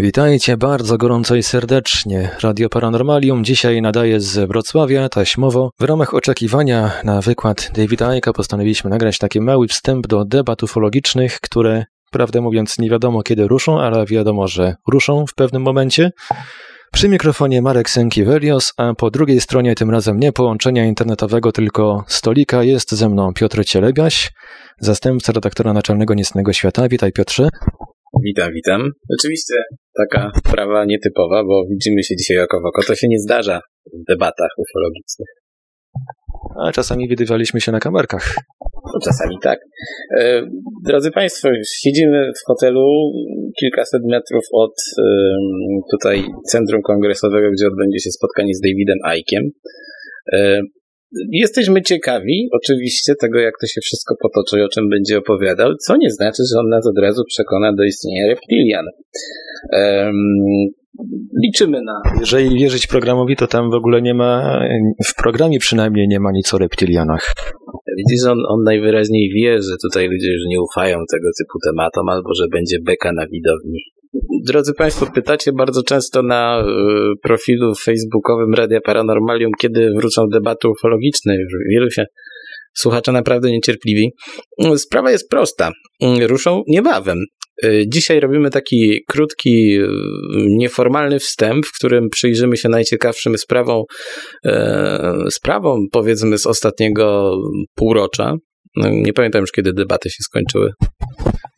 Witajcie bardzo gorąco i serdecznie. Radio Paranormalium dzisiaj nadaje z Wrocławia taśmowo. W ramach oczekiwania na wykład Davida Icka postanowiliśmy nagrać taki mały wstęp do debat ufologicznych, które prawdę mówiąc nie wiadomo kiedy ruszą, ale wiadomo, że ruszą w pewnym momencie. Przy mikrofonie Marek Sękiewelios, a po drugiej stronie tym razem nie połączenia internetowego, tylko stolika jest ze mną Piotr Cielebiaś, zastępca redaktora naczelnego Niecnego Świata. Witaj Piotrze. Witam, witam. Oczywiście taka sprawa nietypowa, bo widzimy się dzisiaj oko w oko. To się nie zdarza w debatach ufologicznych. A czasami widywaliśmy się na kamerkach. No, czasami tak. E, drodzy Państwo, siedzimy w hotelu kilkaset metrów od e, tutaj centrum kongresowego, gdzie odbędzie się spotkanie z Davidem Aikiem. Jesteśmy ciekawi, oczywiście, tego, jak to się wszystko potoczy, o czym będzie opowiadał, co nie znaczy, że on nas od razu przekona do istnienia reptilian. Liczymy na. Jeżeli wierzyć programowi, to tam w ogóle nie ma, w programie przynajmniej nie ma nic o reptilianach. Widzisz, on, on najwyraźniej wie, że tutaj ludzie już nie ufają tego typu tematom, albo że będzie beka na widowni. Drodzy Państwo, pytacie bardzo często na y, profilu facebookowym Radia Paranormalium, kiedy wrócą debaty ufologiczne. Wielu się słuchacze naprawdę niecierpliwi. Sprawa jest prosta. Ruszą niebawem. Y, dzisiaj robimy taki krótki, y, nieformalny wstęp, w którym przyjrzymy się najciekawszym sprawom, sprawom powiedzmy z ostatniego półrocza. No, nie pamiętam już, kiedy debaty się skończyły.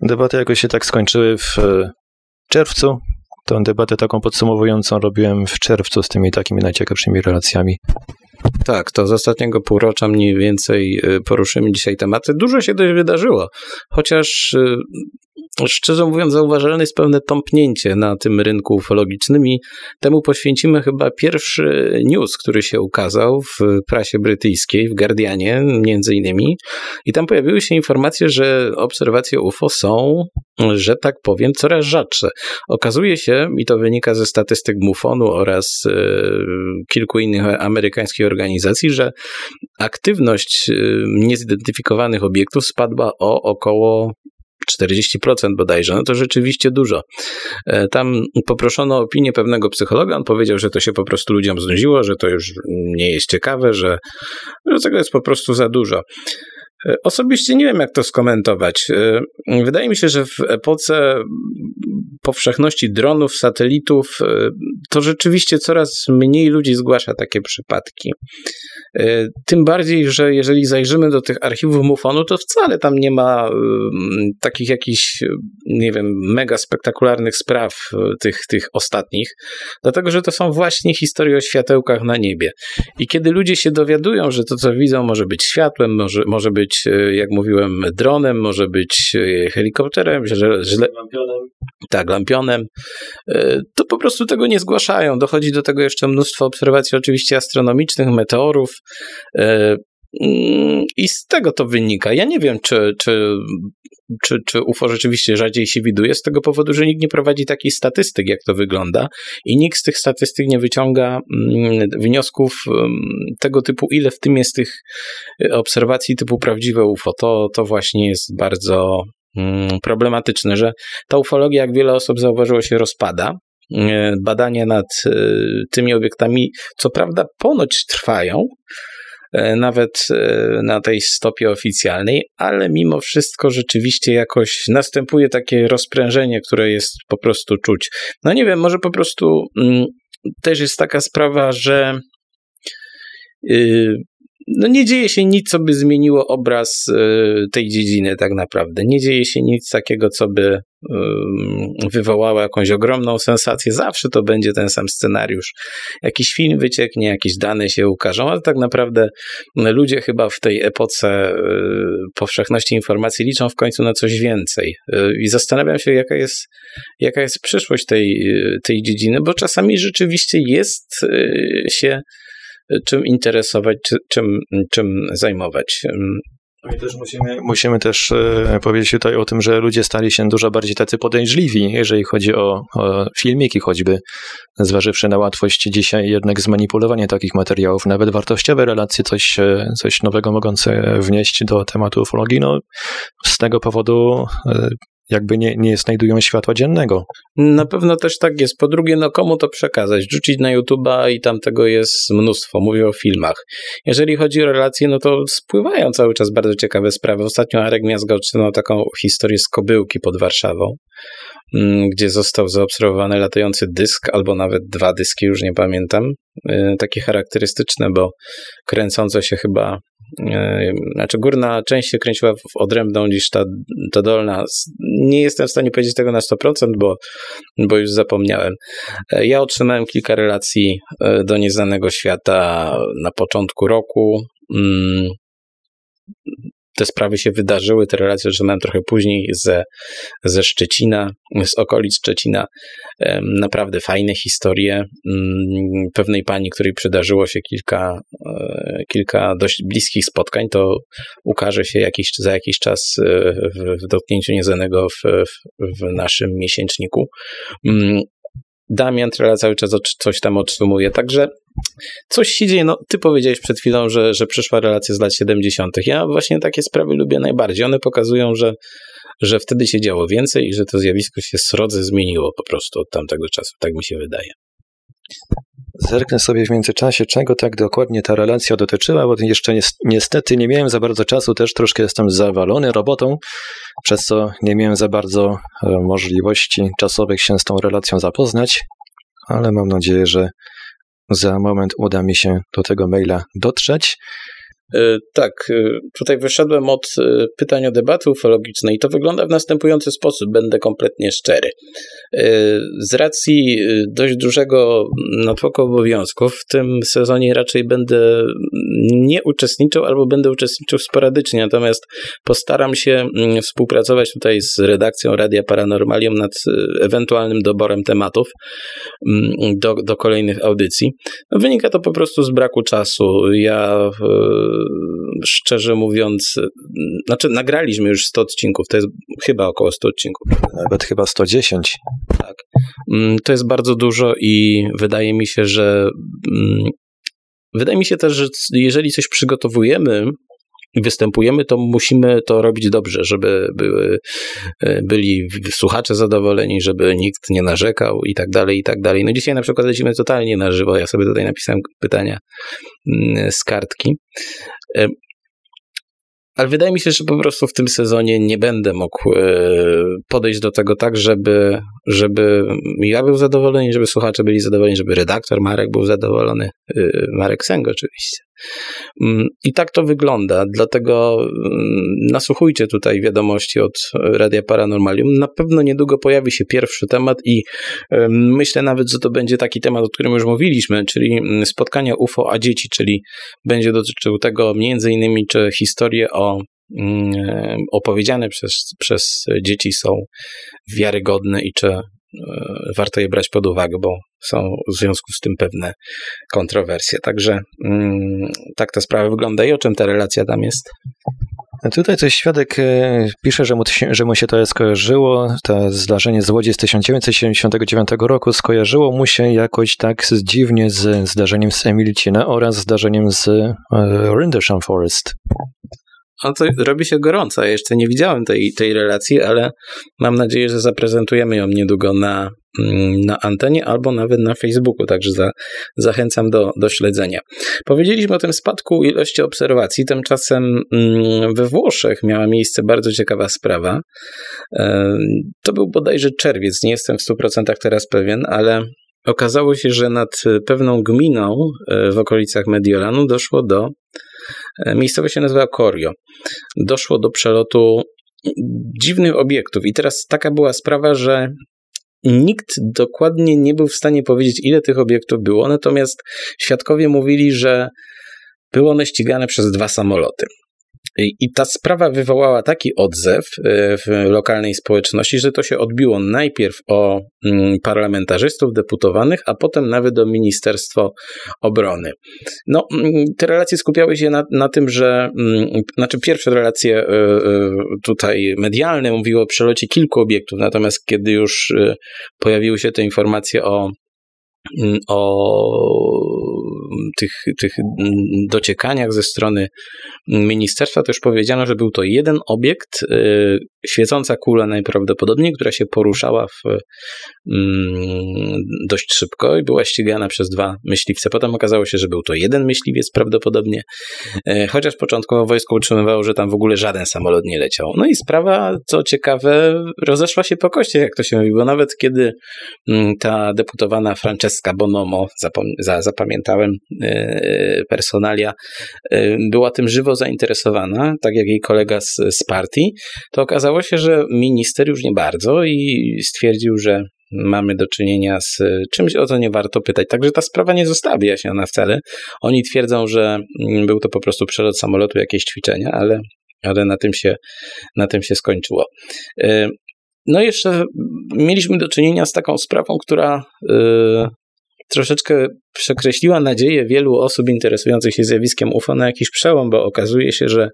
Debaty jakoś się tak skończyły w czerwcu. Tę debatę taką podsumowującą robiłem w czerwcu z tymi takimi najciekawszymi relacjami. Tak, to z ostatniego półrocza mniej więcej poruszymy dzisiaj tematy. Dużo się dość wydarzyło, chociaż szczerze mówiąc, zauważalne jest pewne tąpnięcie na tym rynku ufologicznym i temu poświęcimy chyba pierwszy news, który się ukazał w prasie brytyjskiej, w Guardianie między innymi. I tam pojawiły się informacje, że obserwacje UFO są, że tak powiem, coraz rzadsze. Okazuje się, i to wynika ze statystyk MUFON-u oraz y, kilku innych amerykańskich organizacji, że aktywność y, niezidentyfikowanych obiektów spadła o około 40% bodajże, no to rzeczywiście dużo. E, tam poproszono opinię pewnego psychologa, on powiedział, że to się po prostu ludziom znudziło, że to już nie jest ciekawe, że, że tego jest po prostu za dużo. E, osobiście nie wiem, jak to skomentować. E, wydaje mi się, że w epoce powszechności dronów, satelitów, to rzeczywiście coraz mniej ludzi zgłasza takie przypadki. E, tym bardziej, że jeżeli zajrzymy do tych archiwów MUFON-u, to wcale tam nie ma takich jakichś, nie wiem, mega spektakularnych spraw e, tych, tych ostatnich, dlatego że to są właśnie historie o światełkach na niebie. I kiedy ludzie się dowiadują, że to, co widzą, może być światłem, może, może być, e, jak mówiłem, dronem, może być helikopterem, że, że, tak, lampionem, to po prostu tego nie zgłaszają. Dochodzi do tego jeszcze mnóstwo obserwacji, oczywiście astronomicznych, meteorów, E, I z tego to wynika. Ja nie wiem, czy, czy, czy, czy UFO rzeczywiście rzadziej się widuje, z tego powodu, że nikt nie prowadzi takich statystyk, jak to wygląda, i nikt z tych statystyk nie wyciąga mm, wniosków mm, tego typu, ile w tym jest tych e, obserwacji typu prawdziwe UFO. To, to właśnie jest bardzo problematyczne, że ta ufologia, jak wiele osób zauważyło, się rozpada. E, badania nad e, tymi obiektami, co prawda, ponoć trwają, nawet na tej stopie oficjalnej, ale mimo wszystko rzeczywiście jakoś następuje takie rozprężenie, które jest po prostu czuć. No nie wiem, może po prostu mm, też jest taka sprawa, że y, no nie dzieje się nic, co by zmieniło obraz tej dziedziny tak naprawdę. Nie dzieje się nic takiego, co by wywołało jakąś ogromną sensację. Zawsze to będzie ten sam scenariusz. Jakiś film wycieknie, jakieś dane się ukażą, ale tak naprawdę ludzie chyba w tej epoce y, powszechności informacji liczą w końcu na coś więcej. Y, I zastanawiam się, jaka jest, jaka jest przyszłość tej, tej dziedziny, bo czasami rzeczywiście jest y, się czym interesować, czym, czym zajmować. No i też musimy, musimy też e, powiedzieć tutaj o tym, że ludzie stali się dużo bardziej tacy podejrzliwi, jeżeli chodzi o, o filmiki choćby, zważywszy na łatwość dzisiaj jednak zmanipulowania takich materiałów, nawet wartościowe relacje, coś, e, coś nowego mogące wnieść do tematu ufologii. No, z tego powodu e, jakby nie, nie znajdują światła dziennego. Na pewno też tak jest. Po drugie, no komu to przekazać? Rzucić na YouTube'a i tam tego jest mnóstwo. Mówię o filmach. Jeżeli chodzi o relacje, no to spływają cały czas bardzo ciekawe sprawy. Ostatnio Arek Miazga otrzymał taką historię z kobyłki pod Warszawą, gdzie został zaobserwowany latający dysk, albo nawet dwa dyski, już nie pamiętam. Y, takie charakterystyczne, bo kręcące się chyba E, znaczy górna część się kręciła w odrębną niż ta, ta dolna. Nie jestem w stanie powiedzieć tego na 100%, bo, bo już zapomniałem. E, ja otrzymałem kilka relacji e, do nieznanego świata na początku roku. Mm, te sprawy się wydarzyły, te relacje otrzymałem trochę później ze, ze Szczecina, z okolic Szczecina. Naprawdę fajne historie mm, pewnej pani, której przydarzyło się kilka, e, kilka dość bliskich spotkań, to ukaże się jakiś, za jakiś czas e, w, w dotknięciu nieznanego w, w, w naszym miesięczniku. Damian Trela cały czas coś tam otrzymuje, także coś się dzieje. No, ty powiedziałeś przed chwilą, że, że przyszła relacja z lat 70. Ja właśnie takie sprawy lubię najbardziej. One pokazują, że, że wtedy się działo więcej i że to zjawisko się srodze zmieniło po prostu od tamtego czasu. Tak mi się wydaje. Zerknę sobie w międzyczasie, czego tak dokładnie ta relacja dotyczyła, bo jeszcze niestety nie miałem za bardzo czasu, też troszkę jestem zawalony robotą, przez co nie miałem za bardzo e, możliwości czasowych się z tą relacją zapoznać, ale mam nadzieję, że za moment uda mi się do tego maila dotrzeć. E, tak, e, tutaj wyszedłem od e, pytań o debaty ufologicznej i to wygląda w następujący sposób, będę kompletnie szczery. Z racji dość dużego natłoku obowiązków w tym sezonie raczej będę nie uczestniczył albo będę uczestniczył sporadycznie, natomiast postaram się mm, współpracować tutaj z redakcją Radia Paranormalium nad ewentualnym doborem tematów mm, do, do kolejnych audycji. No, wynika to po prostu z braku czasu. Ja szczerze mówiąc, znaczy nagraliśmy już 100 odcinków, to jest chyba około 100 odcinków. Nawet chyba 110. Tak. Mm, to jest bardzo dużo i wydaje mi się, że mm, wydaje mi się też, że jeżeli coś przygotowujemy, występujemy, to musimy to robić dobrze, żeby były, e, byli słuchacze zadowoleni, żeby nikt nie narzekał i tak dalej, i tak dalej. No dzisiaj na przykład lecimy totalnie na żywo. Ja sobie tutaj napisałem pytania mm, z kartki. E, ale wydaje mi się, że po prostu w tym sezonie nie będę mógł e, podejść do tego tak, żeby, żeby ja był zadowolony, żeby słuchacze byli zadowoleni, żeby redaktor Marek był zadowolony. Marek Seng oczywiście. Mm, I tak to wygląda, dlatego mm, nasłuchujcie tutaj wiadomości od Radia Paranormalium. Na pewno niedługo pojawi się pierwszy temat i myślę nawet, że to będzie taki temat, o którym już mówiliśmy, czyli mm, spotkania UFO a dzieci, czyli będzie dotyczył tego między innymi, czy historie o opowiedziane przez, przez dzieci są wiarygodne i czy E, warto je brać pod uwagę, bo są w związku z tym pewne kontrowersje. Także mm, tak ta sprawa wygląda i o czym ta relacja tam jest? Tutaj coś świadek e, pisze, że mu, że mu się to skojarzyło, to zdarzenie z Łodzi z 1979 roku skojarzyło mu się jakoś tak dziwnie z zdarzeniem z Emilcina oraz zdarzeniem z e, Rindersham Forest. No to robi się gorąco. Ja jeszcze nie widziałem tej, tej relacji, ale mam nadzieję, że zaprezentujemy ją niedługo na, mm, na antenie albo nawet na Facebooku, także za, zachęcam do, do śledzenia. Powiedzieliśmy o tym spadku ilości obserwacji, tymczasem mm, we Włoszech miała miejsce bardzo ciekawa sprawa. E, to był bodajże czerwiec, nie jestem w 100% teraz pewien, ale okazało się, że nad pewną gminą e, w okolicach Mediolanu doszło do E, miejscowość się nazywa Corio. Doszło do przelotu dziwnych obiektów i teraz taka była sprawa, że nikt dokładnie nie był w stanie powiedzieć, ile tych obiektów było, natomiast świadkowie mówili, że były one ścigane przez dwa samoloty. I ta sprawa wywołała taki odzew e, w lokalnej społeczności, że to się odbiło najpierw o mm, parlamentarzystów, deputowanych, a potem nawet o Ministerstwo Obrony. No, mm, te relacje skupiały się na, na tym, że, mm, znaczy pierwsze relacje e, e, tutaj medialne mówiły o przelocie kilku obiektów, natomiast kiedy już pojawiły się te informacje o o tych, tych dociekaniach ze strony ministerstwa też powiedziano, że był to jeden obiekt, y, świecąca kula najprawdopodobniej, która się poruszała w, mm, dość szybko i była ścigana przez dwa myśliwce. Potem okazało się, że był to jeden myśliwiec prawdopodobnie, e, chociaż początkowo wojsko utrzymywało, że tam w ogóle żaden samolot nie leciał. No i sprawa, co ciekawe, rozeszła się po koście, jak to się mówi, bo nawet kiedy mm, ta deputowana Francesca Bonomo, zapom- zapamiętałem e, personalia, e, była tym żywo zainteresowana, tak jak jej kolega z, z partii, to okazało się, że minister już nie bardzo i stwierdził, że mamy do czynienia z czymś, o co nie warto pytać. Także ta sprawa nie została wyjaśniona wcale. Oni twierdzą, że mm, był to po prostu przelot samolotu, jakieś ćwiczenia, ale, ale na, tym się, na tym się skończyło. Y, no jeszcze mieliśmy do czynienia z taką sprawą, która y, troszeczkę przekreśliła nadzieję wielu osób interesujących się zjawiskiem UFO na jakiś przełom, bo okazuje się, że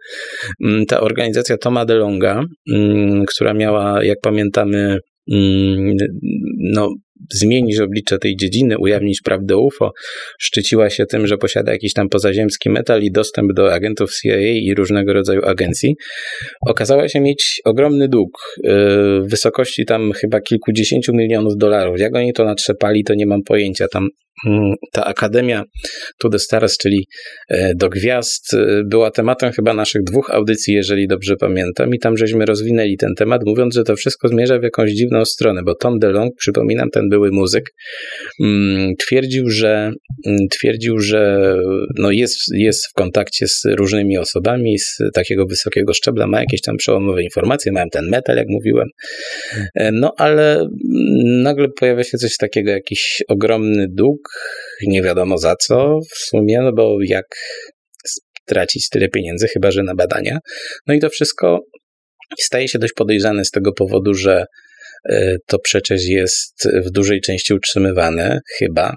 mm, ta organizacja Toma DeLonga, mm, która miała, jak pamiętamy, mm, no, zmienić oblicze tej dziedziny, ujawnić prawdę UFO, szczyciła się tym, że posiada jakiś tam pozaziemski metal i dostęp do agentów CIA i różnego rodzaju agencji, okazała się mieć ogromny dług y, w wysokości tam chyba kilkudziesięciu milionów dolarów. Jak oni to natrzepali, to nie mam pojęcia. Tam Mm, ta Akademia To The Stars, czyli e, do gwiazd, e, była tematem chyba naszych dwóch audycji, jeżeli dobrze pamiętam, i tam żeśmy rozwinęli ten temat, mówiąc, że to wszystko zmierza w jakąś dziwną stronę, bo Tom DeLong, przypominam, ten były muzyk, mm, twierdził, że mm, twierdził, że no jest, jest w kontakcie z różnymi osobami z takiego wysokiego szczebla, ma jakieś tam przełomowe informacje, mają ten metal, jak mówiłem, e, no ale nagle pojawia się coś takiego, jakiś ogromny dług, nie wiadomo za co w sumie, no bo jak stracić tyle pieniędzy, chyba że na badania. No i to wszystko staje się dość podejrzane z tego powodu, że to przecież jest w dużej części utrzymywane, chyba,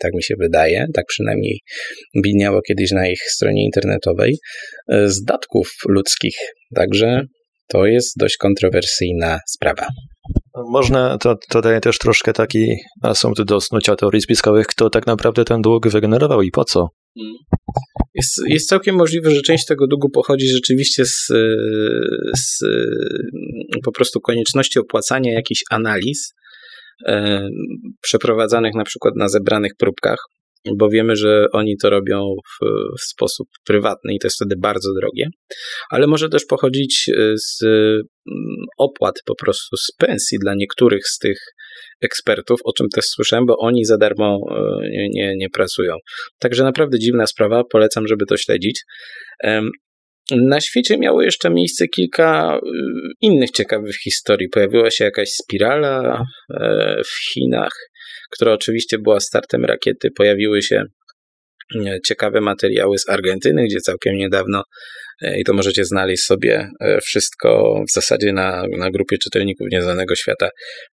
tak mi się wydaje, tak przynajmniej biniało kiedyś na ich stronie internetowej, e, z datków ludzkich. Także to jest dość kontrowersyjna sprawa. Można, to, to daje też troszkę taki asumpt do snucia teorii spiskowych, kto tak naprawdę ten dług wygenerował i po co. Jest, jest całkiem możliwe, że część tego długu pochodzi rzeczywiście z, z po prostu konieczności opłacania jakichś analiz e, przeprowadzanych na przykład na zebranych próbkach bo wiemy, że oni to robią w, w, sposób prywatny i to jest wtedy bardzo drogie, ale może też pochodzić z mm, opłat po prostu z pensji dla niektórych z tych ekspertów, o czym też słyszałem, bo oni za darmo e, nie, nie, nie pracują. Także naprawdę dziwna sprawa, polecam, żeby to śledzić. Na świecie miało jeszcze miejsce kilka y, innych ciekawych historii. Pojawiła się jakaś spirala e, w Chinach, która oczywiście była startem rakiety. Pojawiły się e, ciekawe materiały z Argentyny, gdzie całkiem niedawno, e, i to możecie znaleźć sobie wszystko w zasadzie na, na grupie czytelników Nieznanego Świata,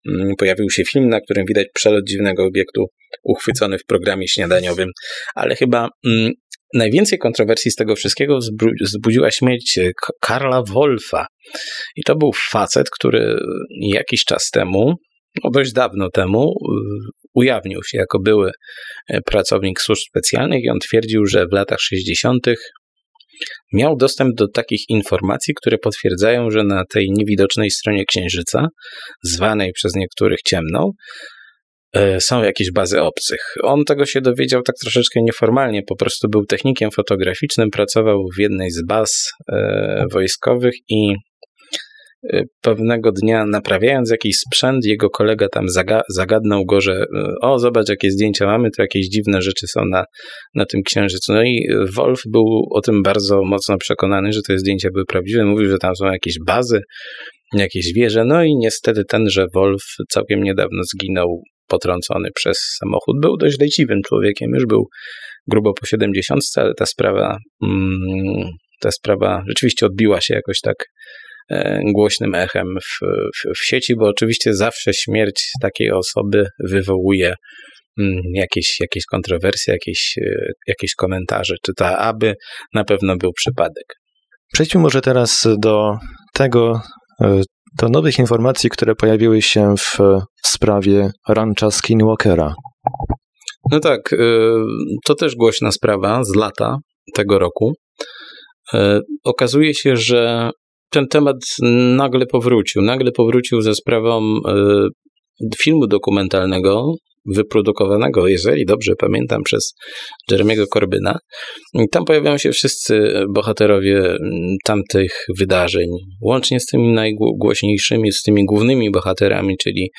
mm, pojawił się film, na którym widać przelot dziwnego obiektu uchwycony w programie śniadaniowym, ale chyba mm, najwięcej kontrowersji z tego wszystkiego wzbudziła śmierć e, Karla Wolfa. I to był facet, który jakiś czas temu, no dość dawno temu, ujawnił się jako były e, pracownik służb specjalnych i on twierdził, że w latach 60. miał dostęp do takich informacji, które potwierdzają, że na tej niewidocznej stronie Księżyca, zwanej przez niektórych ciemną, E, są jakieś bazy obcych. On tego się dowiedział tak troszeczkę nieformalnie, po prostu był technikiem fotograficznym, pracował w jednej z baz e, wojskowych i pewnego dnia naprawiając jakiś sprzęt, jego kolega tam zaga zagadnął go, że o zobacz jakie zdjęcia mamy, to jakieś dziwne rzeczy są na, na tym księżycu. No i Wolf był o tym bardzo mocno przekonany, że te zdjęcia były prawdziwe, mówił, że tam są jakieś bazy, jakieś wieże, no i niestety tenże Wolf całkiem niedawno zginął potrącony przez samochód. Był dość leciwym człowiekiem, już był grubo po 70, ale ta sprawa, mm, ta sprawa rzeczywiście odbiła się jakoś tak głośnym echem w, w, w sieci, bo oczywiście zawsze śmierć takiej osoby wywołuje mm, jakieś, jakieś kontrowersje, jakieś, e, jakieś komentarze, czy ta aby na pewno był przypadek. Przejdźmy może teraz do tego, e, do nowych informacji, które pojawiły się w sprawie rancha Skinwalkera. No tak, to też głośna sprawa z lata tego roku. Okazuje się, że ten temat nagle powrócił. Nagle powrócił ze sprawą y, filmu dokumentalnego wyprodukowanego, jeżeli dobrze pamiętam, przez Jeremiego Corbyna. Tam pojawiają się wszyscy bohaterowie mm, tamtych wydarzeń, łącznie z tymi najgłośniejszymi, z tymi głównymi bohaterami, czyli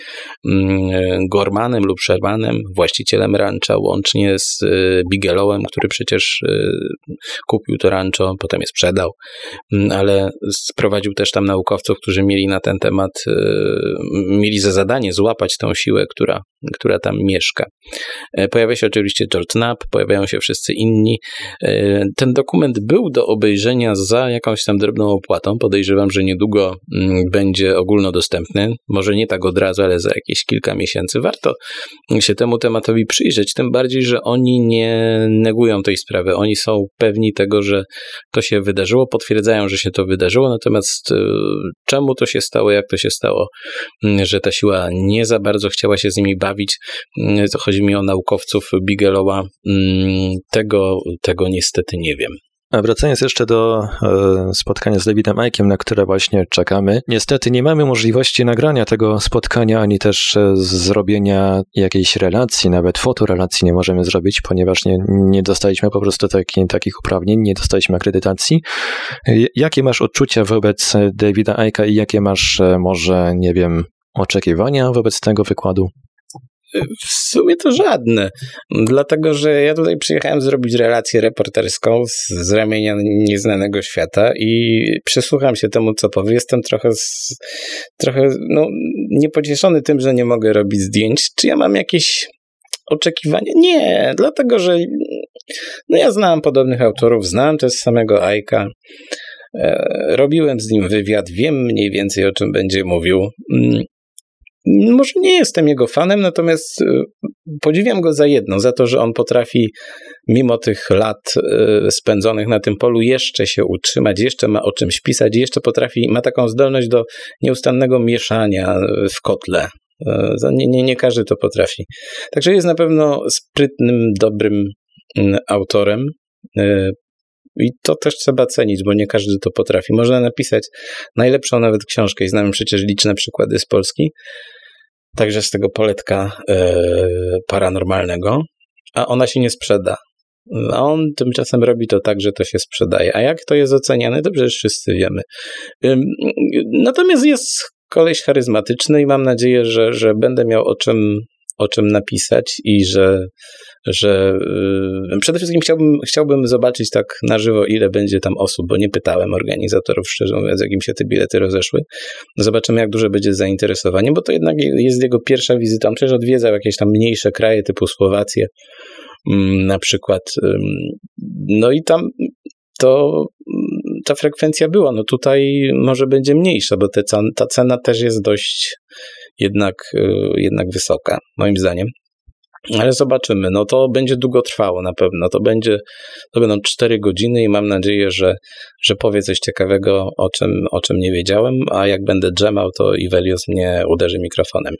mm, Gormanem lub Shermanem, właścicielem rancha, łącznie z e, Bigelowem, który przecież e, kupił to rancho, potem je sprzedał, mm, ale sprowadził też tam naukowców, którzy mieli na ten temat, e, mieli za zadanie złapać tą siłę, która, która tam mieszka. E, pojawia się oczywiście George Knapp, pojawiają się wszyscy inni. E, ten dokument był do obejrzenia za jakąś tam drobną opłatą. Podejrzewam, że niedługo mm, będzie ogólnodostępny. Może nie tak od razu, ale za jakieś kilka miesięcy. Warto się temu tematowi przyjrzeć, tym bardziej, że oni nie negują tej sprawy. Oni są pewni tego, że to się wydarzyło, potwierdzają, że się to wydarzyło, natomiast e, czemu to się stało, jak to się stało, mm, że ta siła nie za bardzo chciała się z nimi bawić, to chodzi mi o naukowców Bigelowa, mm, tego, tego niestety nie wiem. Wracając jeszcze do e, spotkania z Davidem Aikiem, na które właśnie czekamy. Niestety nie mamy możliwości nagrania tego spotkania, ani też e, zrobienia jakiejś relacji, nawet fotorelacji nie możemy zrobić, ponieważ nie, nie dostaliśmy po prostu taki, takich uprawnień, nie dostaliśmy akredytacji. Jakie masz odczucia wobec Davida Aika i jakie masz e, może, nie wiem, oczekiwania wobec tego wykładu? W sumie to żadne, dlatego że ja tutaj przyjechałem zrobić relację reporterską z, z ramienia nieznanego świata i przysłucham się temu, co powie. Jestem trochę, z, trochę no, niepocieszony tym, że nie mogę robić zdjęć. Czy ja mam jakieś oczekiwania? Nie, dlatego że no ja znam podobnych autorów, znam też samego Aika. E, robiłem z nim wywiad, wiem mniej więcej o czym będzie mówił. Mm, może nie jestem jego fanem, natomiast y, podziwiam go za jedno, za to, że on potrafi mimo tych lat y, spędzonych na tym polu jeszcze się utrzymać, jeszcze ma o czymś pisać, jeszcze potrafi, ma taką zdolność do nieustannego mieszania w kotle. Y, nie, nie, nie każdy to potrafi. Także jest na pewno sprytnym, dobrym mm, autorem. I to też trzeba cenić, bo nie każdy to potrafi. Można napisać najlepszą nawet książkę i znamy przecież liczne przykłady z Polski, także z tego poletka e, paranormalnego, a ona się nie sprzeda. A on tymczasem robi to tak, że to się sprzedaje. A jak to jest oceniane, to przecież wszyscy wiemy. Natomiast jest koleś charyzmatyczny i mam nadzieję, że, że będę miał o czym, o czym napisać i że że yy, przede wszystkim chciałbym, chciałbym zobaczyć tak na żywo, ile będzie tam osób, bo nie pytałem organizatorów, szczerze mówiąc, jakim się te bilety rozeszły. Zobaczymy, jak duże będzie zainteresowanie, bo to jednak jest jego pierwsza wizyta. On przecież odwiedzał jakieś tam mniejsze kraje typu Słowację yy, na przykład. No i tam to ta frekwencja była. No tutaj może będzie mniejsza, bo te, ta cena też jest dość jednak, y, jednak wysoka, moim zdaniem. Ale zobaczymy. No to będzie długo trwało na pewno. To będzie, to będą 4 godziny i mam nadzieję, że, że powie coś ciekawego, o czym, o czym nie wiedziałem, a jak będę drzemał, to Ivelios mnie uderzy mikrofonem.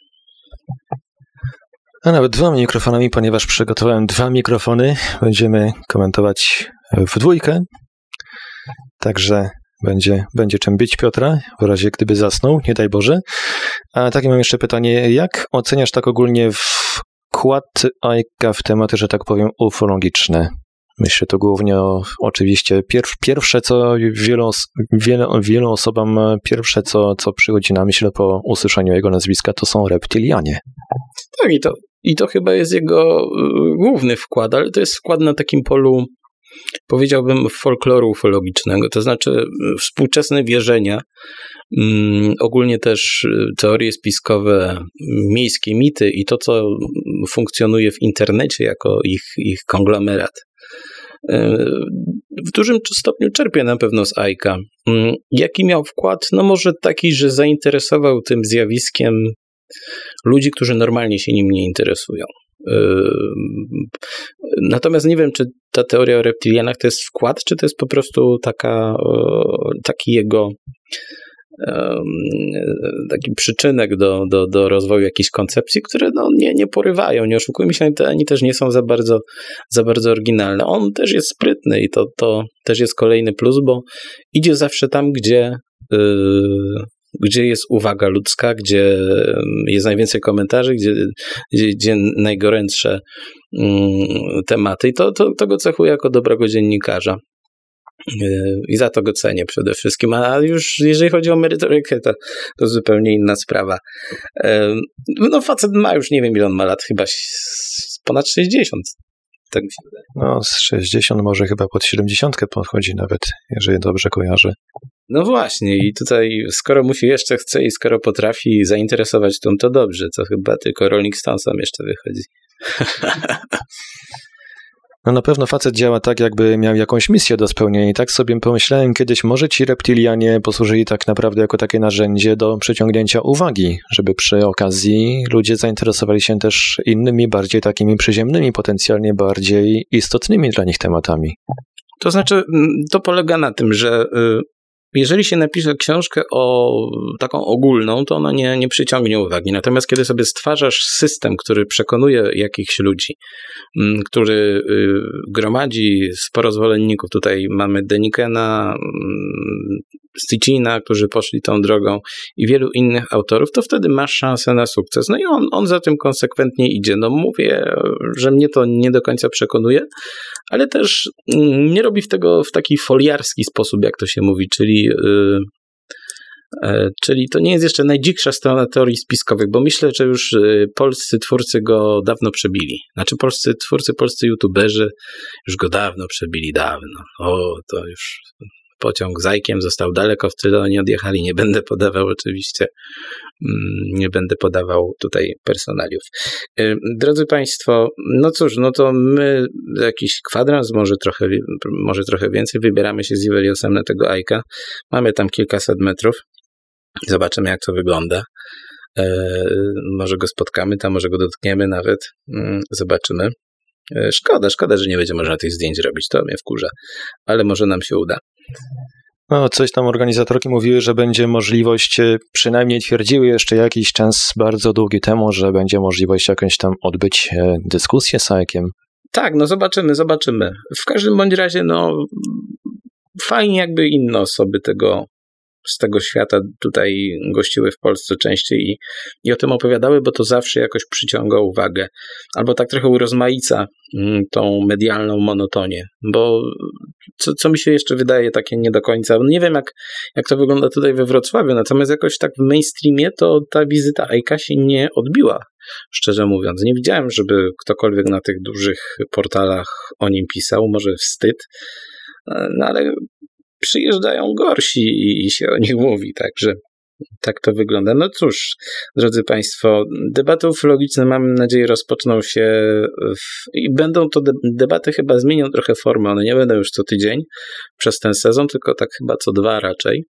A nawet dwoma mikrofonami, ponieważ przygotowałem dwa mikrofony. Będziemy komentować w dwójkę. Także będzie, będzie czym być Piotra, w razie gdyby zasnął, nie daj Boże. A takie mam jeszcze pytanie, jak oceniasz tak ogólnie wkład Aika w tematy, że tak powiem, ufologiczne. Myślę to głównie o, oczywiście pierw, pierwsze, co wielu, wielu, wielu osobom, pierwsze, co, co przychodzi na myśl po usłyszeniu jego nazwiska, to są reptilianie. Tak, i to, i to chyba jest jego y, główny wkład, ale to jest wkład na takim polu, powiedziałbym, folkloru ufologicznego, to znaczy y, współczesne wierzenia Mm, ogólnie też y, teorie spiskowe, miejskie mity i to, co funkcjonuje w internecie jako ich, ich konglomerat. Y, w dużym stopniu czerpie na pewno z Aika. Mm, jaki miał wkład? No może taki, że zainteresował tym zjawiskiem ludzi, którzy normalnie się nim nie interesują. Y, natomiast nie wiem, czy ta teoria o reptilianach to jest wkład, czy to jest po prostu taka, taki jego taki przyczynek do, do, do rozwoju jakichś koncepcji, które no, nie, nie porywają, nie oszukujmy się, ani też nie są za bardzo, za bardzo oryginalne. On też jest sprytny i to, to też jest kolejny plus, bo idzie zawsze tam, gdzie, yy, gdzie jest uwaga ludzka, gdzie jest najwięcej komentarzy, gdzie, gdzie, gdzie najgorętsze yy, tematy. I to, to, to go cechuje jako dobrego dziennikarza. Yy, I za to go cenię przede wszystkim. A już jeżeli chodzi o merytorykę, to, to zupełnie inna sprawa. Yy, no, facet ma już nie wiem, ile on ma lat, chyba ponad 60. Tak mi się wydaje. No, z 60, może chyba pod 70 podchodzi nawet, jeżeli dobrze kojarzę. No właśnie, i tutaj skoro musi jeszcze chce i skoro potrafi zainteresować tą, to dobrze. To chyba tylko Rolling Stonesom jeszcze wychodzi. No na pewno facet działa tak, jakby miał jakąś misję do spełnienia i tak sobie pomyślałem kiedyś, może ci reptilianie posłużyli tak naprawdę jako takie narzędzie do przyciągnięcia uwagi, żeby przy okazji ludzie zainteresowali się też innymi, bardziej takimi przyziemnymi, potencjalnie bardziej istotnymi dla nich tematami. To znaczy, mm, to polega na tym, że y, jeżeli się napisze książkę o taką ogólną, to ona nie, nie przyciągnie uwagi. Natomiast kiedy sobie stwarzasz system, który przekonuje jakichś ludzi, mm, który y, gromadzi sporo zwolenników, tutaj mamy Denikena, mm, Sticina, którzy poszli tą drogą i wielu innych autorów, to wtedy masz szansę na sukces. No i on, on za tym konsekwentnie idzie. No mówię, że mnie to nie do końca przekonuje, ale też mm, nie robi w tego w taki foliarski sposób, jak to się mówi, czyli yy, Czyli to nie jest jeszcze najdziksza strona teorii spiskowych, bo myślę, że już y, polscy twórcy go dawno przebili. Znaczy polscy twórcy, polscy youtuberzy już go dawno przebili, dawno. O, to już pociąg zajkiem został daleko w tyle, oni odjechali. Nie będę podawał oczywiście, mm, nie będę podawał tutaj personaliów. Drodzy Państwo, no cóż, no to my jakiś kwadrans, może trochę, może trochę więcej, wybieramy się z Iweliosem na tego Ajka. Mamy tam kilkaset metrów. Zobaczymy, jak to wygląda. E, może go spotkamy tam, może go dotkniemy nawet. Mm, zobaczymy. E, szkoda, szkoda, że nie będzie można tych zdjęć robić, to mnie wkurza, ale może nam się uda. No, coś tam organizatorki mówiły, że będzie możliwość, e, przynajmniej twierdziły jeszcze jakiś czas bardzo długi temu, że będzie możliwość jakąś tam odbyć e, dyskusję z Ajkiem. Tak, no zobaczymy, zobaczymy. W każdym bądź razie, no fajnie jakby inne osoby tego z tego świata tutaj gościły w Polsce częściej i, i o tym opowiadały, bo to zawsze jakoś przyciąga uwagę. Albo tak trochę urozmaica mm, tą medialną monotonię, bo co, co mi się jeszcze wydaje takie nie do końca, nie wiem jak, jak to wygląda tutaj we Wrocławiu, natomiast jakoś tak w mainstreamie to ta wizyta Aika się nie odbiła, szczerze mówiąc. Nie widziałem, żeby ktokolwiek na tych dużych portalach o nim pisał, może wstyd, no ale przyjeżdżają gorsi i, i się o nich mówi, także tak to wygląda. No cóż, drodzy Państwo, debaty ufologiczne mam nadzieję rozpoczną się w, i będą to debaty chyba zmienią trochę formę. One nie będą już co tydzień przez ten sezon, tylko tak chyba co dwa raczej.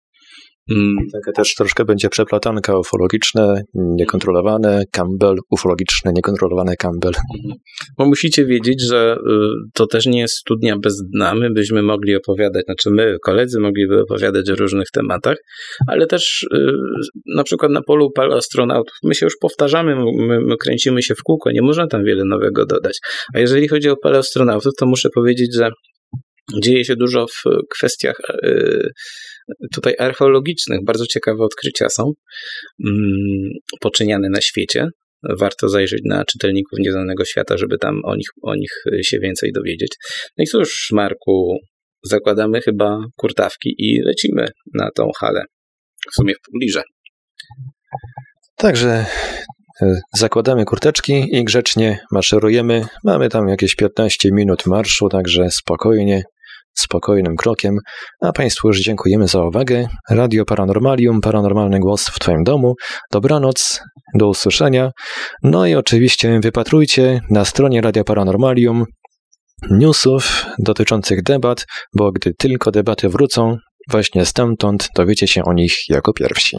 Mm. Takie też troszkę będzie przeplatanka ufologiczne, niekontrolowane, Campbell, ufologiczne, niekontrolowane Campbell. Mhm. Bo musicie wiedzieć, że y, to też nie jest studnia bez dna. My byśmy mogli opowiadać, znaczy my, koledzy, mogliby opowiadać o różnych tematach, ale też y, na przykład na polu paleoastronautów my się już powtarzamy, my, my kręcimy się w kółko, nie można tam wiele nowego dodać. A jeżeli chodzi o paleoastronautów, to muszę powiedzieć, że dzieje się dużo w kwestiach y, tutaj archeologicznych. Bardzo ciekawe odkrycia są mm, poczyniane na świecie. Warto zajrzeć na czytelników Nieznanego Świata, żeby tam o nich, o nich się więcej dowiedzieć. No i cóż, Marku, zakładamy chyba kurtawki i lecimy na tą halę. W sumie w pobliże. Także e, zakładamy kurteczki i grzecznie maszerujemy. Mamy tam jakieś 15 minut marszu, także spokojnie spokojnym krokiem, a Państwu już dziękujemy za uwagę. Radio Paranormalium, paranormalny głos w Twoim domu. Dobranoc, do usłyszenia. No i oczywiście wypatrujcie na stronie Radio Paranormalium newsów dotyczących debat, bo gdy tylko debaty wrócą, właśnie stamtąd dowiecie się o nich jako pierwsi.